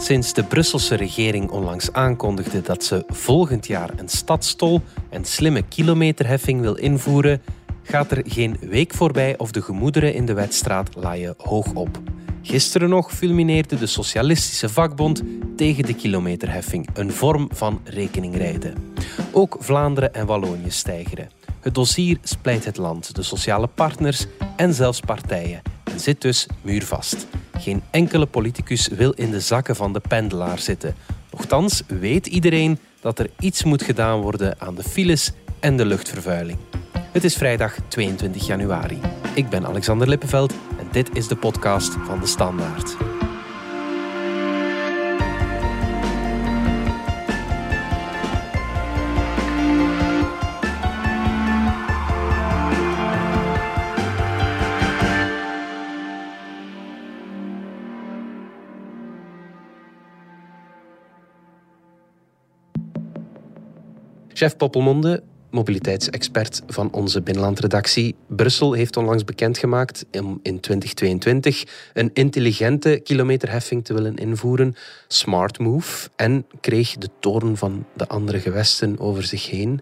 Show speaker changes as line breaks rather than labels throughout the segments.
Sinds de Brusselse regering onlangs aankondigde dat ze volgend jaar een stadstol en slimme kilometerheffing wil invoeren, gaat er geen week voorbij of de gemoederen in de wedstraat laaien hoog op. Gisteren nog fulmineerde de Socialistische Vakbond tegen de kilometerheffing, een vorm van rekeningrijden. Ook Vlaanderen en Wallonië stijgeren. Het dossier splijt het land, de sociale partners en zelfs partijen en zit dus muurvast. Geen enkele politicus wil in de zakken van de pendelaar zitten. Nochtans weet iedereen dat er iets moet gedaan worden aan de files en de luchtvervuiling. Het is vrijdag 22 januari. Ik ben Alexander Lippenveld en dit is de podcast van de Standaard. Chef Poppelmonde, mobiliteitsexpert van onze binnenlandredactie. Brussel heeft onlangs bekendgemaakt om in 2022 een intelligente kilometerheffing te willen invoeren. Smart move. En kreeg de toorn van de andere gewesten over zich heen.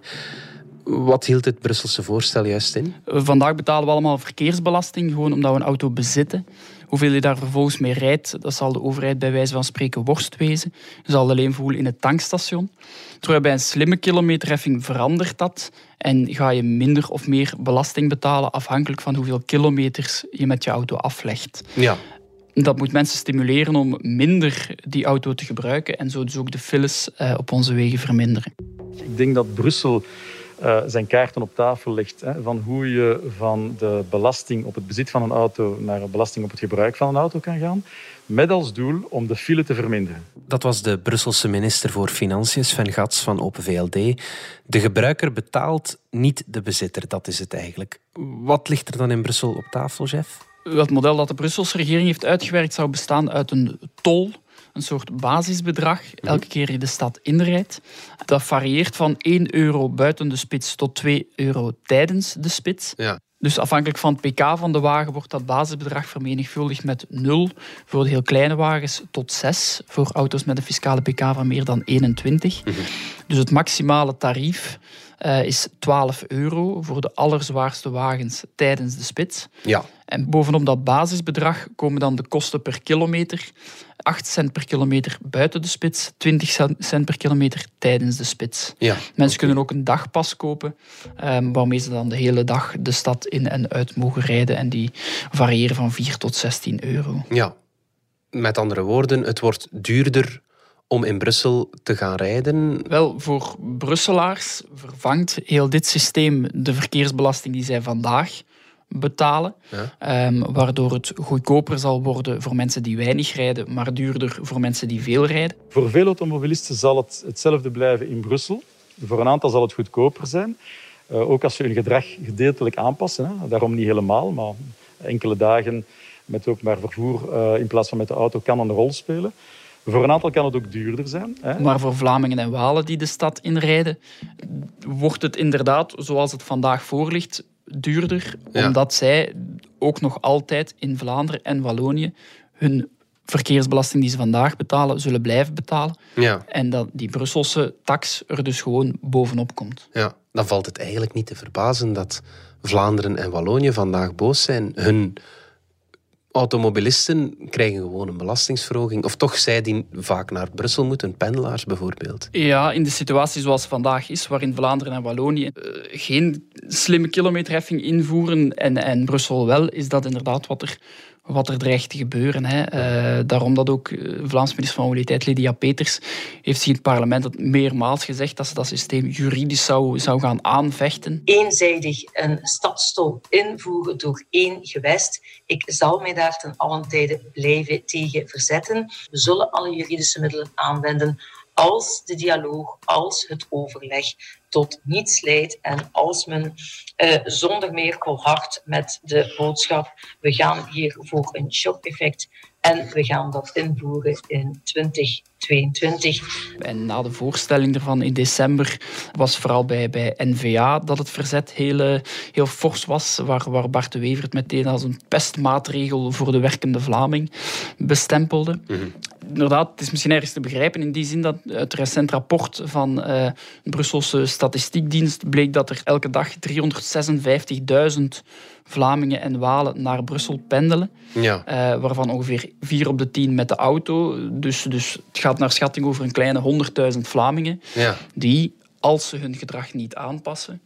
Wat hield het Brusselse voorstel juist in?
Vandaag betalen we allemaal verkeersbelasting, gewoon omdat we een auto bezitten. Hoeveel je daar vervolgens mee rijdt, dat zal de overheid bij wijze van spreken worst wezen. Je zal alleen voelen in het tankstation. Terwijl bij een slimme kilometerheffing verandert dat en ga je minder of meer belasting betalen afhankelijk van hoeveel kilometers je met je auto aflegt.
Ja.
Dat moet mensen stimuleren om minder die auto te gebruiken en zo dus ook de files eh, op onze wegen verminderen.
Ik denk dat Brussel uh, zijn kaarten op tafel legt. Hè, van hoe je van de belasting op het bezit van een auto naar een belasting op het gebruik van een auto kan gaan. Met als doel om de file te verminderen.
Dat was de Brusselse minister voor Financiën, Sven Gats van Open VLD. De gebruiker betaalt, niet de bezitter. Dat is het eigenlijk. Wat ligt er dan in Brussel op tafel, Jeff?
Het model dat de Brusselse regering heeft uitgewerkt zou bestaan uit een tol een soort basisbedrag mhm. elke keer je de stad inrijdt. Dat varieert van 1 euro buiten de spits tot 2 euro tijdens de spits.
Ja.
Dus afhankelijk van het pk van de wagen wordt dat basisbedrag vermenigvuldigd met 0 voor de heel kleine wagens tot 6 voor auto's met een fiscale pk van meer dan 21. Mhm. Dus het maximale tarief uh, is 12 euro voor de allerzwaarste wagens tijdens de spits.
Ja.
En bovenop dat basisbedrag komen dan de kosten per kilometer. 8 cent per kilometer buiten de spits, 20 cent per kilometer tijdens de spits.
Ja,
Mensen kunnen ook een dagpas kopen, um, waarmee ze dan de hele dag de stad in en uit mogen rijden. En die variëren van 4 tot 16 euro.
Ja, met andere woorden, het wordt duurder om in Brussel te gaan rijden?
Wel, voor Brusselaars vervangt heel dit systeem de verkeersbelasting die zij vandaag betalen. Ehm, waardoor het goedkoper zal worden voor mensen die weinig rijden, maar duurder voor mensen die veel rijden.
Voor veel automobilisten zal het hetzelfde blijven in Brussel. Voor een aantal zal het goedkoper zijn. Uh, ook als je hun gedrag gedeeltelijk aanpassen. Hè. Daarom niet helemaal, maar enkele dagen met openbaar vervoer uh, in plaats van met de auto kan een rol spelen. Voor een aantal kan het ook duurder zijn. Hè.
Maar voor Vlamingen en Walen die de stad inrijden, wordt het inderdaad, zoals het vandaag voor ligt, duurder. Omdat zij ook nog altijd in Vlaanderen en Wallonië hun verkeersbelasting die ze vandaag betalen, zullen blijven betalen.
Ja.
En dat die Brusselse tax er dus gewoon bovenop komt.
Ja, dan valt het eigenlijk niet te verbazen dat Vlaanderen en Wallonië vandaag boos zijn. Hun automobilisten krijgen gewoon een belastingsverhoging. Of toch zij die vaak naar Brussel moeten, pendelaars bijvoorbeeld.
Ja, in de situatie zoals vandaag is, waarin Vlaanderen en Wallonië uh, geen slimme kilometerheffing invoeren en, en Brussel wel, is dat inderdaad wat er wat er dreigt te gebeuren. Hè. Uh, daarom dat ook uh, Vlaams minister van Mobiliteit Lydia Peters heeft zich in het parlement het meermaals gezegd dat ze dat systeem juridisch zou, zou gaan aanvechten.
Eenzijdig een stadstol invoeren door één gewest. Ik zal mij daar ten allen tijde blijven tegen verzetten. We zullen alle juridische middelen aanwenden als de dialoog, als het overleg tot niets leidt en als men uh, zonder meer volhardt met de boodschap we gaan hier voor een shock-effect en we gaan dat invoeren in 2022.
En na de voorstelling ervan in december was vooral bij, bij NVA dat het verzet heel, eh, heel fors was, waar, waar Bart de Wever het meteen als een pestmaatregel voor de werkende Vlaming bestempelde. Mhm. Inderdaad, het is misschien ergens te begrijpen in die zin dat uit het recent rapport van uh, de Brusselse Statistiekdienst bleek dat er elke dag 356.000 Vlamingen en Walen naar Brussel pendelen. Ja. Uh, waarvan ongeveer 4 op de 10 met de auto. Dus, dus het gaat naar schatting over een kleine 100.000 Vlamingen. Ja. Die, als ze hun gedrag niet aanpassen,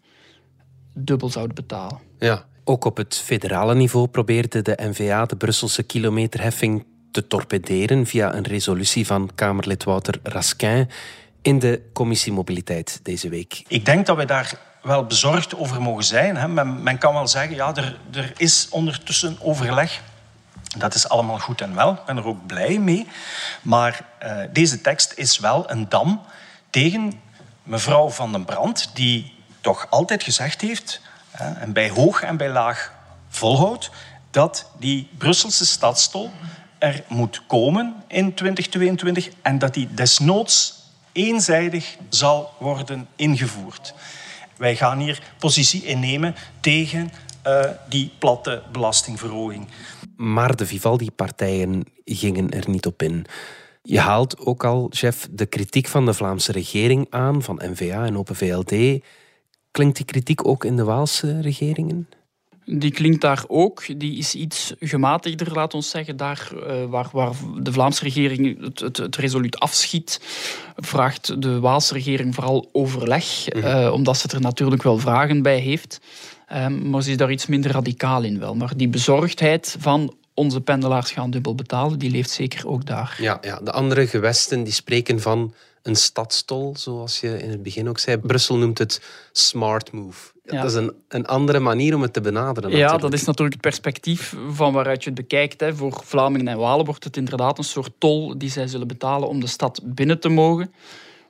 dubbel zouden betalen.
Ja. Ook op het federale niveau probeerde de NVA de Brusselse kilometerheffing te torpederen via een resolutie van Kamerlid Wouter Raskin in de Commissie Mobiliteit deze week.
Ik denk dat we daar wel bezorgd over mogen zijn. Men, men kan wel zeggen, ja, er, er is ondertussen overleg. Dat is allemaal goed en wel. Ik ben er ook blij mee. Maar uh, deze tekst is wel een dam tegen mevrouw Van den Brand, die toch altijd gezegd heeft, en bij hoog en bij laag volhoudt, dat die Brusselse stadstol er moet komen in 2022 en dat die desnoods eenzijdig zal worden ingevoerd. Wij gaan hier positie innemen tegen uh, die platte belastingverhoging.
Maar de Vivaldi-partijen gingen er niet op in. Je haalt ook al, chef, de kritiek van de Vlaamse regering aan, van N-VA en Open VLD. Klinkt die kritiek ook in de Waalse regeringen?
Die klinkt daar ook. Die is iets gematigder, laat ons zeggen. Daar uh, waar, waar, de Vlaamse regering het, het, het, resoluut afschiet, vraagt de Waalse regering vooral overleg, mhm. uh, omdat ze er natuurlijk wel vragen bij heeft. Um, maar ze is daar iets minder radicaal in wel. Maar die bezorgdheid van onze pendelaars gaan dubbel betalen, die leeft zeker ook daar.
Ja, ja, de andere gewesten die spreken van een stadstol, zoals je in het begin ook zei. Brussel noemt het smart move. Dat is een, een andere manier om het te benaderen.
Ja, dat is natuurlijk het perspectief van waaruit je het bekijkt. Hè. Voor Vlamingen en Walen wordt het inderdaad een soort tol die zij zullen betalen om de stad binnen te mogen.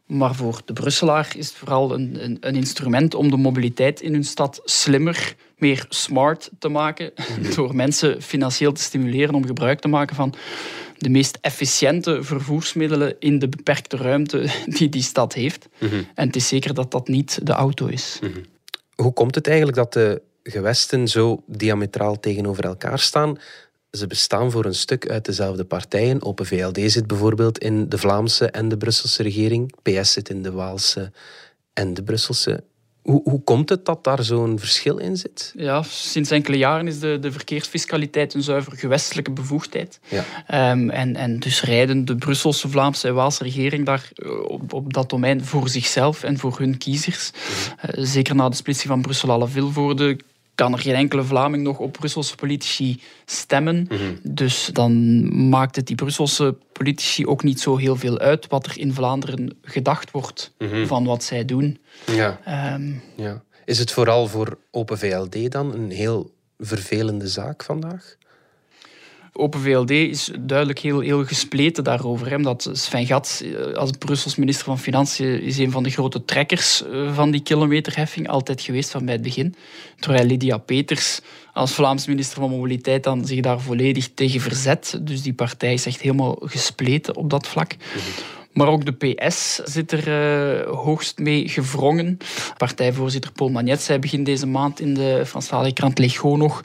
Maar voor de Brusselaar is het vooral een, een, een instrument om de mobiliteit in hun stad slimmer, meer smart te maken. Mhm. Door mensen financieel te stimuleren om gebruik te maken van de meest efficiënte vervoersmiddelen in de beperkte ruimte die die stad heeft. Mhm. En het is zeker dat dat niet de auto is. Mhm.
Hoe komt het eigenlijk dat de gewesten zo diametraal tegenover elkaar staan? Ze bestaan voor een stuk uit dezelfde partijen. Open VLD zit bijvoorbeeld in de Vlaamse en de Brusselse regering. PS zit in de Waalse en de Brusselse. Hoe, hoe komt het dat daar zo'n verschil in zit?
Ja, sinds enkele jaren is de, de verkeersfiscaliteit een zuiver gewestelijke bevoegdheid. Ja. Um, en, en dus rijden de Brusselse, Vlaamse en Waalse regering daar eh, op, op dat domein voor zichzelf en voor hun kiezers. Uh, zeker na de splitsing van Brussel-Alle-Vilvoorde kan er geen enkele Vlaming nog op Brusselse politici stemmen. Mhm. Dus dan maakt het die Brusselse politici ook niet zo heel veel uit wat er in Vlaanderen gedacht wordt mhm. van wat zij doen.
Ja. Ehm, ja. Is het vooral voor Open VLD dan een heel vervelende zaak vandaag?
Open VLD is duidelijk heel, heel gespleten daarover. Hè. Dat Sven Gat, eh, als Brussels minister van Financiën, is een van de grote trekkers eh, van die kilometerheffing, altijd geweest van bij het begin. Terwijl Lydia Peters als Vlaams minister van Mobiliteit dan zich daar volledig tegen verzet. Dus die partij is echt helemaal gespleten op dat vlak. Maar ook de PS zit er uh, hoogst mee gevrongen. Partijvoorzitter Paul Magnet zei begin deze maand in de Franstalige krant Lego nog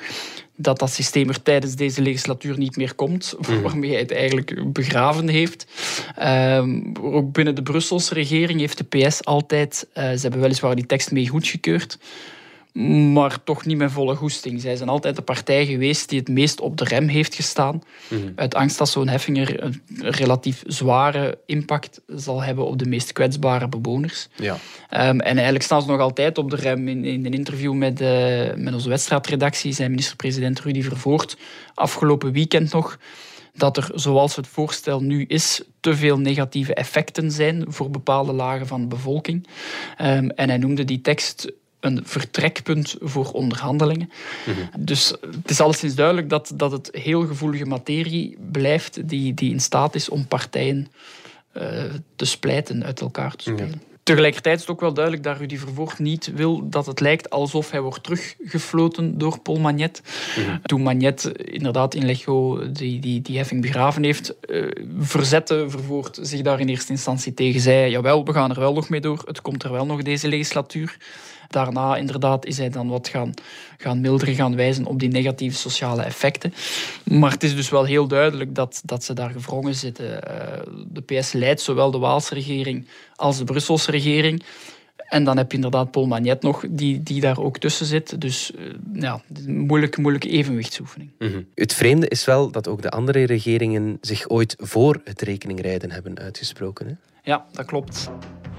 dat dat systeem er tijdens deze legislatuur niet meer komt, mm. waarmee hij het eigenlijk begraven heeft. Ehm, ook binnen de Brusselse regering heeft de PS altijd, uh, ze hebben weliswaar die tekst mee goedgekeurd, maar toch niet met volle goesting. Zij zijn altijd de partij geweest die het meest op de rem heeft gestaan. Mhm. Uit angst dat zo'n heffing er een relatief zware impact zal hebben op de meest kwetsbare bewoners. Ja. Ehm, en eigenlijk staan ze nog altijd op de rem. In, in een interview met, uh, met onze wedstrijdredactie zei minister-president Rudy Vervoort afgelopen weekend nog dat er, zoals het voorstel nu is, te veel negatieve effecten zijn voor bepaalde lagen van de bevolking. Um, en hij noemde die tekst een vertrekpunt voor onderhandelingen. Mhm. Dus het is alleszins duidelijk dat, dat het heel gevoelige materie blijft die, die in staat is om partijen uh, te splijten, uit elkaar te spelen. Tegelijkertijd is het ook wel duidelijk dat Rudy Vervoort niet wil dat het lijkt alsof hij wordt teruggefloten door Paul Magnet. Mhm. Toen Magnet inderdaad in Lego die, die, die heffing begraven heeft, uh, verzette Vervoort zich daar in eerste instantie tegen. Zei, jawel, we gaan er wel nog mee door, het komt er wel nog deze legislatuur. Daarna inderdaad is hij dan wat gaan, gaan milderen, gaan wijzen op die negatieve sociale effecten. Maar het is dus wel heel duidelijk dat, dat ze daar gevrongen zitten. Uh, de PS leidt zowel de Waalse regering als de Brusselse regering. En dan heb je inderdaad Paul Magnet nog, die, die daar ook tussen zit. Dus uh, ja, moeilijke, moeilijke evenwichtsoefening.
-hmm. Het vreemde is wel dat ook de andere regeringen zich ooit voor het rekeningrijden hebben uitgesproken. Hè?
Ja, dat klopt.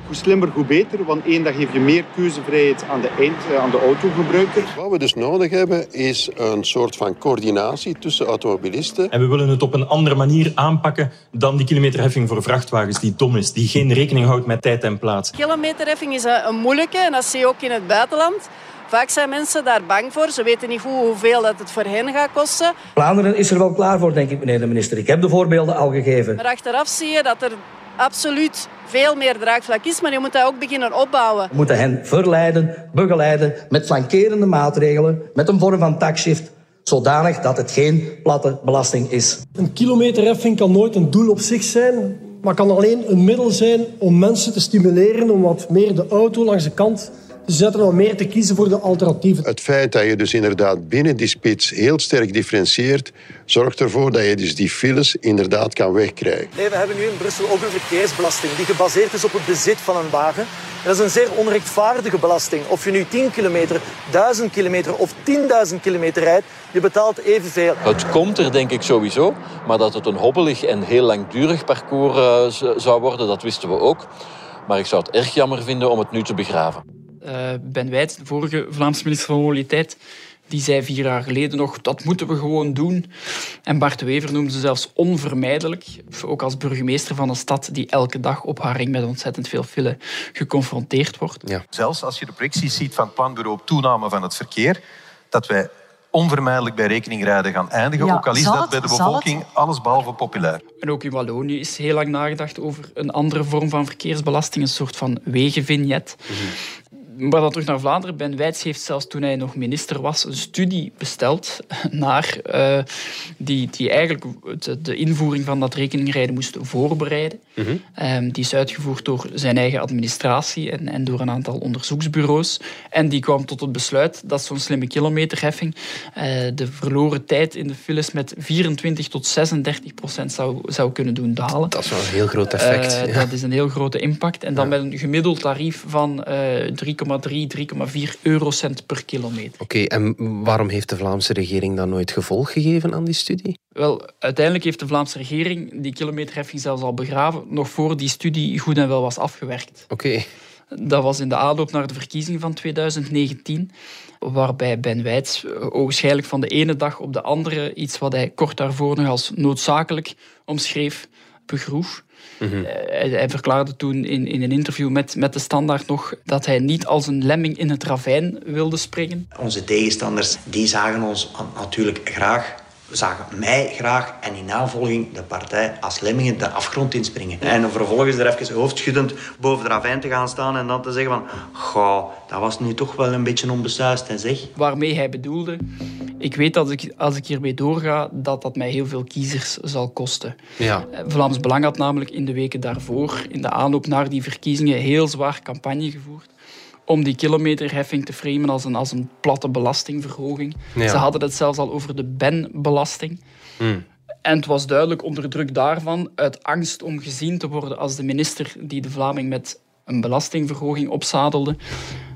Hoe slimmer, hoe beter, want één dag geef je meer keuzevrijheid aan de, eind, eh, aan de autogebruiker.
Wat we dus nodig hebben, is een soort van coördinatie tussen automobilisten.
En we willen het op een andere manier aanpakken dan die kilometerheffing voor vrachtwagens, die dom is, die geen rekening houdt met tijd en plaats.
Kilometerheffing is een moeilijke, en dat zie je ook in het buitenland. Vaak zijn mensen daar bang voor. Ze weten niet hoe, hoeveel dat het voor hen gaat kosten.
Vlaanderen is er wel klaar voor, denk ik, meneer de minister. Ik heb de voorbeelden al gegeven.
Maar achteraf zie je dat er absoluut veel meer draagvlak is, maar je moet dat ook beginnen opbouwen.
We moeten hen verleiden, begeleiden met flankerende maatregelen, met een vorm van taxshift, zodanig dat het geen platte belasting is.
Een kilometerheffing kan nooit een doel op zich zijn, maar kan alleen een middel zijn om mensen te stimuleren om wat meer de auto langs de kant te zetten om meer te kiezen voor de alternatieven.
Het feit dat je dus inderdaad binnen die spits heel sterk differentieert, zorgt ervoor dat je dus die files inderdaad kan wegkrijgen.
Nee, we hebben nu in Brussel ook een verkeersbelasting die gebaseerd is op het bezit van een wagen. En dat is een zeer onrechtvaardige belasting. Of je nu 10 kilometer, 1000 kilometer of 10.000 kilometer rijdt, je betaalt evenveel.
Het komt er denk ik sowieso, maar dat het een hobbelig en heel langdurig parcours uh, zou worden, dat wisten we ook. Maar ik zou het erg jammer vinden om het nu te begraven.
Uh, ben Wijts, de vorige Vlaamse minister van Mobiliteit, die zei vier jaar geleden nog, dat moeten we gewoon doen. En Bart de Wever noemde ze zelfs onvermijdelijk. Ook als burgemeester van een stad die elke dag op haar ring met ontzettend veel file geconfronteerd wordt.
Ja. Zelfs als je de projecties ziet van het planbureau op toename van het verkeer, dat wij onvermijdelijk bij rekeningrijden gaan eindigen, ja, ook al is dat bij de bevolking alles behalve populair.
En ook in Wallonië is heel lang nagedacht over een andere vorm van verkeersbelasting, een soort van wegenvignet. Mm -hmm. Maar dan terug naar Vlaanderen. Ben Wijts heeft zelfs toen hij nog minister was een studie besteld naar uh, die, die eigenlijk de, de, invoering van dat rekeningrijden moest voorbereiden. Mm -hmm. um, die is uitgevoerd door zijn eigen administratie en, en door een aantal onderzoeksbureaus. En die kwam tot het besluit dat zo'n slimme kilometerheffing uh, de verloren tijd in de files met 24 tot 36 procent zou, zou kunnen doen dalen.
Dat is wel een heel groot effect.
Uh, ja. Dat is een heel grote impact. En dan ja. met een gemiddeld tarief van 3, 3,4 eurocent per kilometer.
Oké, okay, en waarom heeft de Vlaamse regering dan nooit gevolg gegeven aan die studie?
Wel, uiteindelijk heeft de Vlaamse regering die kilometerheffing zelfs al begraven, nog voor die studie goed en wel was afgewerkt.
Oké. Okay.
Dat was in de aanloop naar de verkiezingen van 2019, waarbij Ben Wijts ogenschijnlijk van de ene dag op de andere iets wat hij kort daarvoor nog als noodzakelijk omschreef, begroef. Mm -hmm. hij, hij, verklaarde toen in, in een interview met, met de Standaard nog dat hij niet als een lemming in het ravijn wilde springen.
Onze tegenstanders die zagen ons natuurlijk graag zagen mij graag en in navolging de partij als lemmingen de afgrond inspringen. En vervolgens er even hoofdschuddend boven de ravijn te gaan staan en dan te zeggen van... Goh, dat was nu toch wel een beetje onbesuist en zeg.
Waarmee hij bedoelde... Ik weet dat ik, als ik hiermee doorga, dat dat mij heel veel kiezers zal kosten.
Ja.
Vlaams Belang had namelijk in de weken daarvoor, in de aanloop naar die verkiezingen, heel zwaar campagne gevoerd om die kilometerheffing te framen als een, als een platte belastingverhoging. Ja. Ze hadden het zelfs al over de Ben-belasting.
Mm.
En het was duidelijk onder druk daarvan, uit angst om gezien te worden als de minister die de Vlaming met een belastingverhoging opzadelde,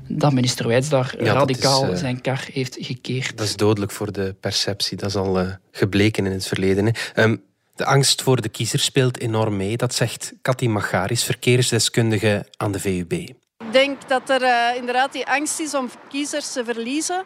dat minister Wijts daar ja, radicaal is, uh, zijn kar heeft gekeerd.
Dat is dodelijk voor de perceptie. Dat is al uh, gebleken in het verleden. Um, de angst voor de kiezer speelt enorm mee. Dat zegt Cathy Macharis, verkeersdeskundige aan de VUB.
Ik denk dat er uh, inderdaad die angst is om kiezers te verliezen.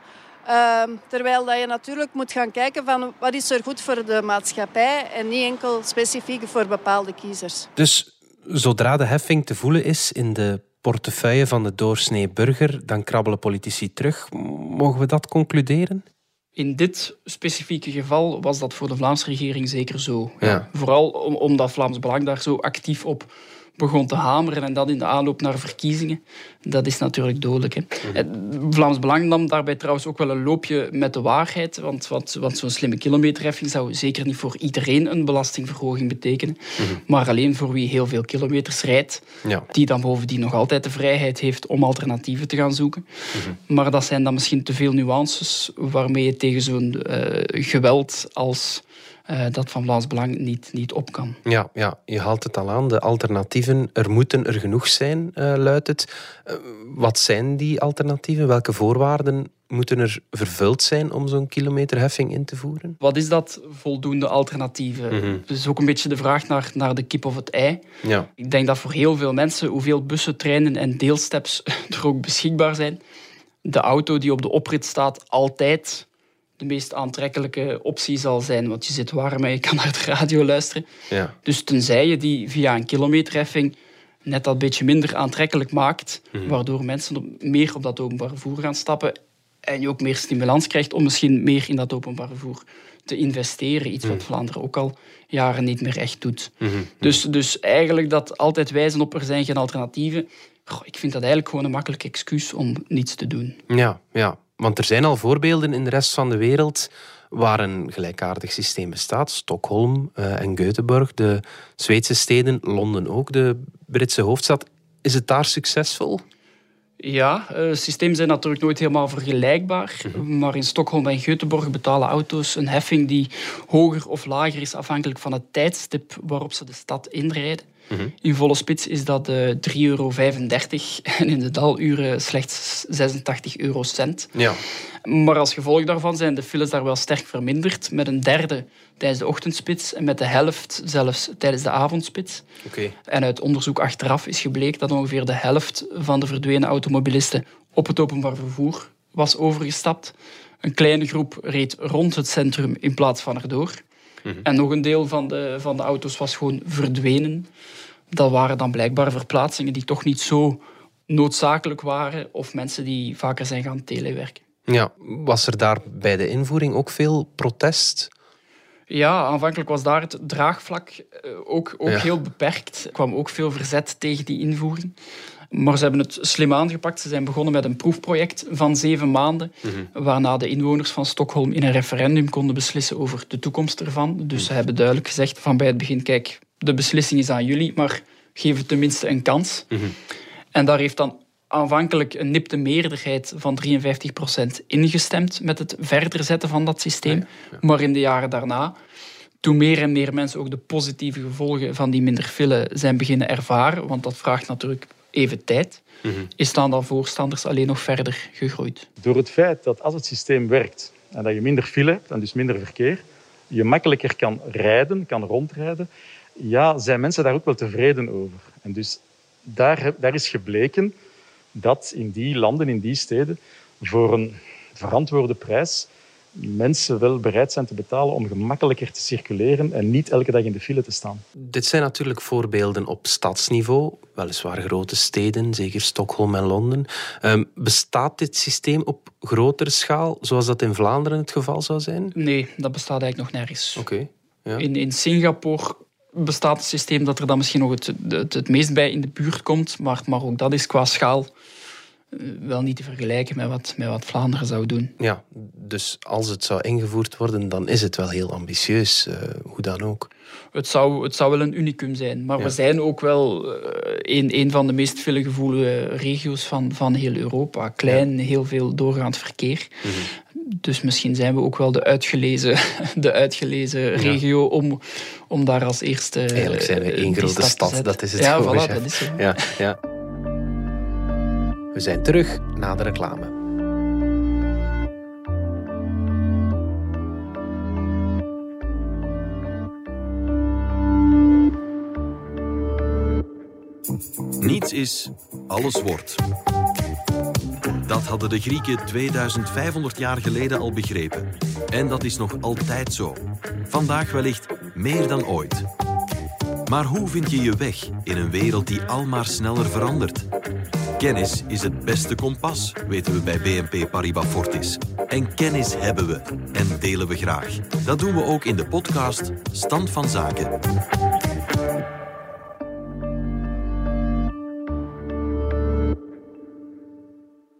Uh, terwijl dat je natuurlijk moet gaan kijken van wat is er goed voor de maatschappij en niet enkel specifiek voor bepaalde kiezers.
Dus zodra de heffing te voelen is in de portefeuille van de doorsnee burger, dan krabbelen politici terug. Mogen we dat concluderen?
In dit specifieke geval was dat voor de Vlaamse regering zeker zo.
Ja.
Vooral omdat Vlaams Belang daar zo actief op begon te hameren en dat in de aanloop naar verkiezingen, dat is natuurlijk dodelijk. Hè. Mhm. Vlaams Belang nam daarbij trouwens ook wel een loopje met de waarheid, want, want, want zo'n slimme kilometerheffing zou zeker niet voor iedereen een belastingverhoging betekenen, mhm. maar alleen voor wie heel veel kilometers rijdt, ja. die dan bovendien nog altijd de vrijheid heeft om alternatieven te gaan zoeken. Mhm. Maar dat zijn dan misschien te veel nuances waarmee je tegen zo'n uh, geweld als uh, dat van Vlaams Belang niet, niet op kan.
Ja, ja, je haalt het al aan. De alternatieven, er moeten er genoeg zijn, uh, luidt het. Uh, wat zijn die alternatieven? Welke voorwaarden moeten er vervuld zijn om zo'n kilometerheffing in te voeren?
Wat is dat voldoende alternatieven? Mm -hmm. Dus ook een beetje de vraag naar, naar de kip of het ei. Ja. Ik denk dat voor heel veel mensen, hoeveel bussen, treinen en deelsteps er ook beschikbaar zijn, de auto die op de oprit staat altijd de meest aantrekkelijke optie zal zijn. Want je zit warm en je kan naar de radio luisteren. Ja. Dus tenzij je die via een kilometerheffing net dat beetje minder aantrekkelijk maakt, mhm. waardoor mensen meer op dat openbaar vervoer gaan stappen en je ook meer stimulans krijgt om misschien meer in dat openbaar vervoer te investeren. Iets wat mhm. Vlaanderen ook al jaren niet meer echt doet. Mhm. Dus, dus eigenlijk dat altijd wijzen op er zijn geen alternatieven. Goh, ik vind dat eigenlijk gewoon een makkelijk excuus om niets te doen.
Ja, ja. Want er zijn al voorbeelden in de rest van de wereld waar een gelijkaardig systeem bestaat. Stockholm uh, en Göteborg, de Zweedse steden, Londen ook, de Britse hoofdstad. Is het daar succesvol?
Ja, uh, systemen zijn natuurlijk nooit helemaal vergelijkbaar. Mhm. Maar in Stockholm en Göteborg betalen auto's een heffing die hoger of lager is afhankelijk van het tijdstip waarop ze de stad inrijden. In volle spits is dat uh, eh, 3,35 euro en in de daluren slechts 86 eurocent. Ja. Maar als gevolg daarvan zijn de files daar wel sterk verminderd, met een derde tijdens de ochtendspits en met de helft zelfs tijdens de avondspits. Okay. En uit onderzoek achteraf is gebleken dat ongeveer de helft van de verdwenen automobilisten op het openbaar vervoer was overgestapt. Een kleine groep reed rond het centrum in plaats van erdoor. Mhm. En nog een deel van de, van de auto's was gewoon verdwenen. Dat waren dan blijkbaar verplaatsingen die toch niet zo noodzakelijk waren of mensen die vaker zijn gaan telewerken.
Ja, was er daar bij de invoering ook veel protest?
Ja, aanvankelijk was daar het draagvlak eh, ook, ook heel beperkt. Er kwam ook veel verzet tegen die invoering. Maar ze hebben het slim aangepakt. Ze zijn begonnen met een proefproject van zeven maanden, mhm. waarna de inwoners van Stockholm in een referendum konden beslissen over de toekomst ervan. Dus ze hebben duidelijk gezegd van bij het begin, kijk, de beslissing is aan jullie, maar geef het tenminste een kans. Mhm. En daar heeft dan aanvankelijk een nipte meerderheid van 53% ingestemd met het verder zetten van dat systeem. Maar in de jaren daarna, toen meer en meer mensen ook de positieve gevolgen van die minder file zijn beginnen ervaren, want dat vraagt natuurlijk even tijd, mm -hmm. is dan dan voorstanders alleen nog verder gegroeid.
Door het feit dat als het systeem werkt en dat je minder file hebt en dus minder verkeer, je makkelijker kan rijden, kan rondrijden, ja, zijn mensen daar ook wel tevreden over. En dus daar, daar is gebleken dat in die landen, in die steden, voor een verantwoorde prijs mensen wel bereid zijn te betalen om gemakkelijker te circuleren en niet elke dag in de file te staan.
Dit zijn natuurlijk voorbeelden op stadsniveau, weliswaar grote steden, zeker Stockholm en Londen. Um, bestaat dit systeem op grotere schaal, zoals dat in Vlaanderen het geval zou zijn?
Nee, dat bestaat eigenlijk nog nergens. Oké. ja. in, in Singapore bestaat het systeem dat er dan misschien nog het, het, het meest bij in de buurt komt, maar, maar ook dat is qua schaal wel niet te vergelijken met wat, met wat Vlaanderen zou doen.
Ja, dus als het zou ingevoerd worden, dan is het wel heel ambitieus, uh, hoe dan ook.
Het zou, het zou wel een unicum zijn, maar we zijn ook wel uh, een, een van de meest veelgevoelde regio's van, van heel Europa. Klein, heel veel doorgaand verkeer. Mm dus misschien zijn we ook wel de uitgelezen, de uitgelezen regio om, om daar als eerste.
Eigenlijk zijn we één grote stad, dat is het
ja, voilà, dat is het.
Ja, ja. We zijn terug na de reclame.
Niets is, alles wordt. Dat hadden de Grieken 2500 jaar geleden al begrepen. En dat is nog altijd zo. Vandaag wellicht meer dan ooit. Maar hoe vind je je weg in een wereld die almaar sneller verandert? Kennis is het beste kompas, weten we bij BNP Paribas Fortis. En kennis hebben we en delen we graag. Dat doen we ook in de podcast Stand van Zaken.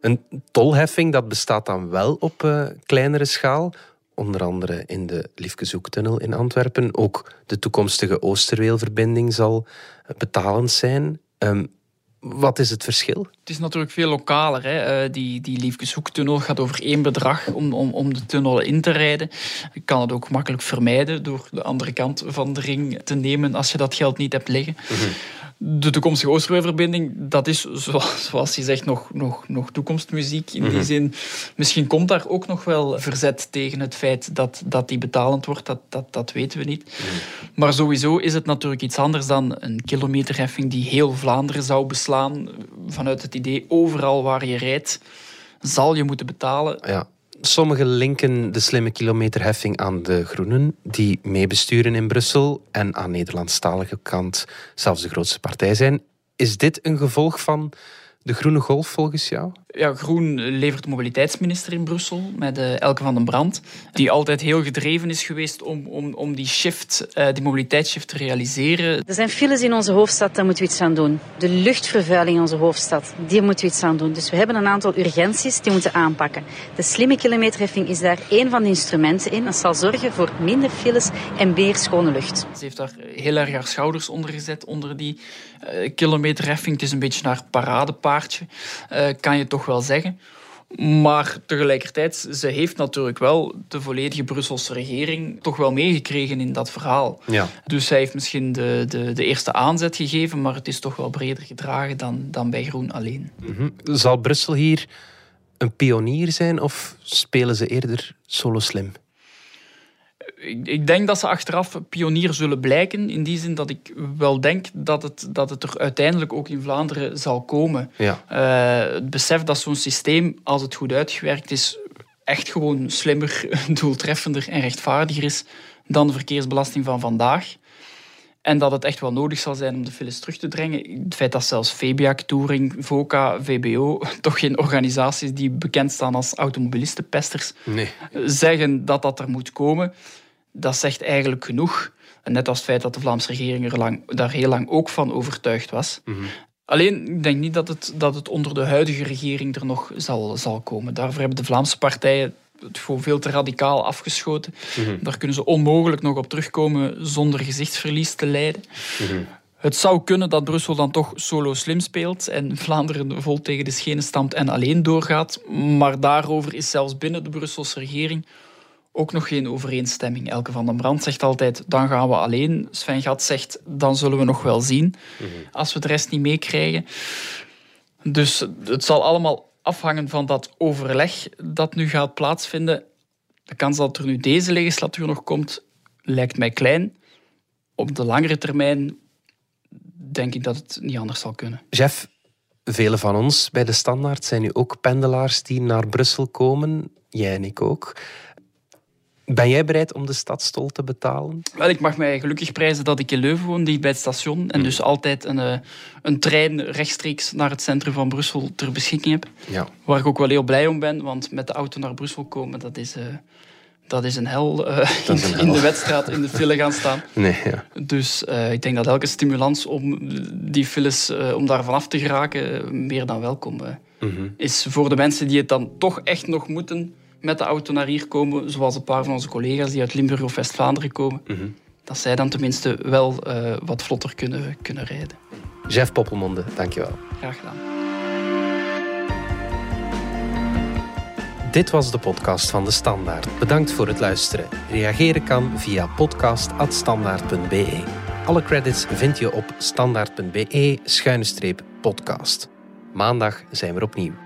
Een tolheffing dat bestaat dan wel op eh, kleinere schaal. Onder andere in de Liefkezoektunnel in Antwerpen. Ook de toekomstige Oosterweelverbinding zal betalend zijn. Ehm, wat is het verschil?
Het is natuurlijk veel lokaler. Hè. Eh, die, die Liefkeshoektunnel gaat over één bedrag om, om, om de tunnel in te rijden. Je kan het ook makkelijk vermijden door de andere kant van de ring te nemen als je dat geld niet hebt liggen. Mhm de toekomstige Oosterweelverbinding, dat is, zoals je zegt, nog, nog, nog toekomstmuziek. In die mhm. zin, misschien komt daar ook nog wel verzet tegen het feit dat, dat die betalend wordt. Dat, dat, dat weten we niet. Mhm. Maar sowieso is het natuurlijk iets anders dan een kilometerheffing die heel Vlaanderen zou beslaan. Vanuit het idee, overal waar je rijdt, zal je moeten betalen.
Ja. Sommigen linken de slimme kilometerheffing aan de Groenen, die meebesturen in Brussel en aan Nederlandstalige kant zelfs de grootste partij zijn. Is dit een gevolg van de groene golf volgens jou?
Ja, Groen levert mobiliteitsminister in Brussel met uh, Elke van den Brand, die altijd heel gedreven is geweest om, om, om die shift, uh, die mobiliteitsshift te realiseren.
Er zijn files in onze hoofdstad, daar moeten we iets aan doen. De luchtvervuiling in onze hoofdstad, die moeten we iets aan doen. Dus we hebben een aantal urgenties die we moeten aanpakken. De slimme kilometerheffing is daar één van de instrumenten in. Dat zal zorgen voor minder files en meer schone lucht.
Ze heeft daar heel erg haar schouders onder gezet, onder die uh, kilometerheffing. Het is een beetje haar paradepaardje, kan je toch wel zeggen. Maar tegelijkertijd, ze heeft natuurlijk wel de volledige Brusselse regering toch wel meegekregen in dat verhaal. Ja. Dus zij heeft misschien de, de, de eerste aanzet gegeven, maar het is toch wel breder gedragen dan, dan bij Groen alleen.
Mhm. Zal Brussel hier een pionier zijn of spelen ze eerder solo slim?
Ik, denk dat ze achteraf pionier zullen blijken. In die zin dat ik wel denk dat het, dat het er uiteindelijk ook in Vlaanderen zal komen. Ja. Uh, het besef dat zo'n systeem, als het goed uitgewerkt is, echt gewoon slimmer, doeltreffender en rechtvaardiger is dan de verkeersbelasting van vandaag. En dat het echt wel nodig zal zijn om de files terug te dringen. Het feit dat zelfs Febiak, Touring, VOCA, VBO, toch geen organisaties die bekend staan als automobilistenpesters, nee. zeggen dat dat er moet komen dat zegt eigenlijk genoeg. Net als het feit dat de Vlaamse regering er lang, daar heel lang ook van overtuigd was. Mhm. Alleen, ik denk niet dat het, dat het onder de huidige regering er nog zal, zal komen. Daarvoor hebben de Vlaamse partijen het gewoon veel te radicaal afgeschoten. Mhm. Daar kunnen ze onmogelijk nog op terugkomen zonder gezichtsverlies te lijden. Mhm. Het zou kunnen dat Brussel dan toch solo slim speelt en Vlaanderen vol tegen de schenen stampt en alleen doorgaat. Maar daarover is zelfs binnen de Brusselse regering ook nog geen overeenstemming. Elke van den Brand zegt altijd, dan gaan we alleen. Sven Gat zegt, dan zullen we nog wel zien, mhm. als we de rest niet meekrijgen. Dus het zal allemaal afhangen van dat overleg dat nu gaat plaatsvinden. De kans dat er nu deze legislatuur nog komt, lijkt mij klein. Op de langere termijn denk ik dat het niet anders zal kunnen.
Jeff, velen van ons bij de Standaard zijn nu ook pendelaars die naar Brussel komen. Jij en ik ook. Ben jij bereid om de stadstol te betalen?
Wel, ik mag mij gelukkig prijzen dat ik in Leuven woon, dicht bij het station. En mm. dus altijd een, eh, een trein rechtstreeks naar het centrum van Brussel ter beschikking heb. Ja. Waar ik ook wel heel blij om ben, want met de auto naar Brussel komen, dat is, uh, dat is een hel, uh, in, in, de wedstraat in de file gaan staan.
Nee, ja.
Dus ik denk dat elke stimulans om die files, om daar vanaf te geraken, meer dan welkom mm is. Voor de mensen die het dan toch echt nog moeten met de auto naar hier komen, zoals een paar van onze collega's die uit Limburg of West-Vlaanderen komen, mhm. dat zij dan tenminste wel uh, wat vlotter kunnen, kunnen rijden.
Jeff Poppelmonde, dankjewel.
Graag gedaan.
Dit was de podcast van De Standaard. Bedankt voor het luisteren. Reageren kan via podcast.standaard.be. Alle credits vind je op standaard.be-podcast. Maandag zijn we opnieuw.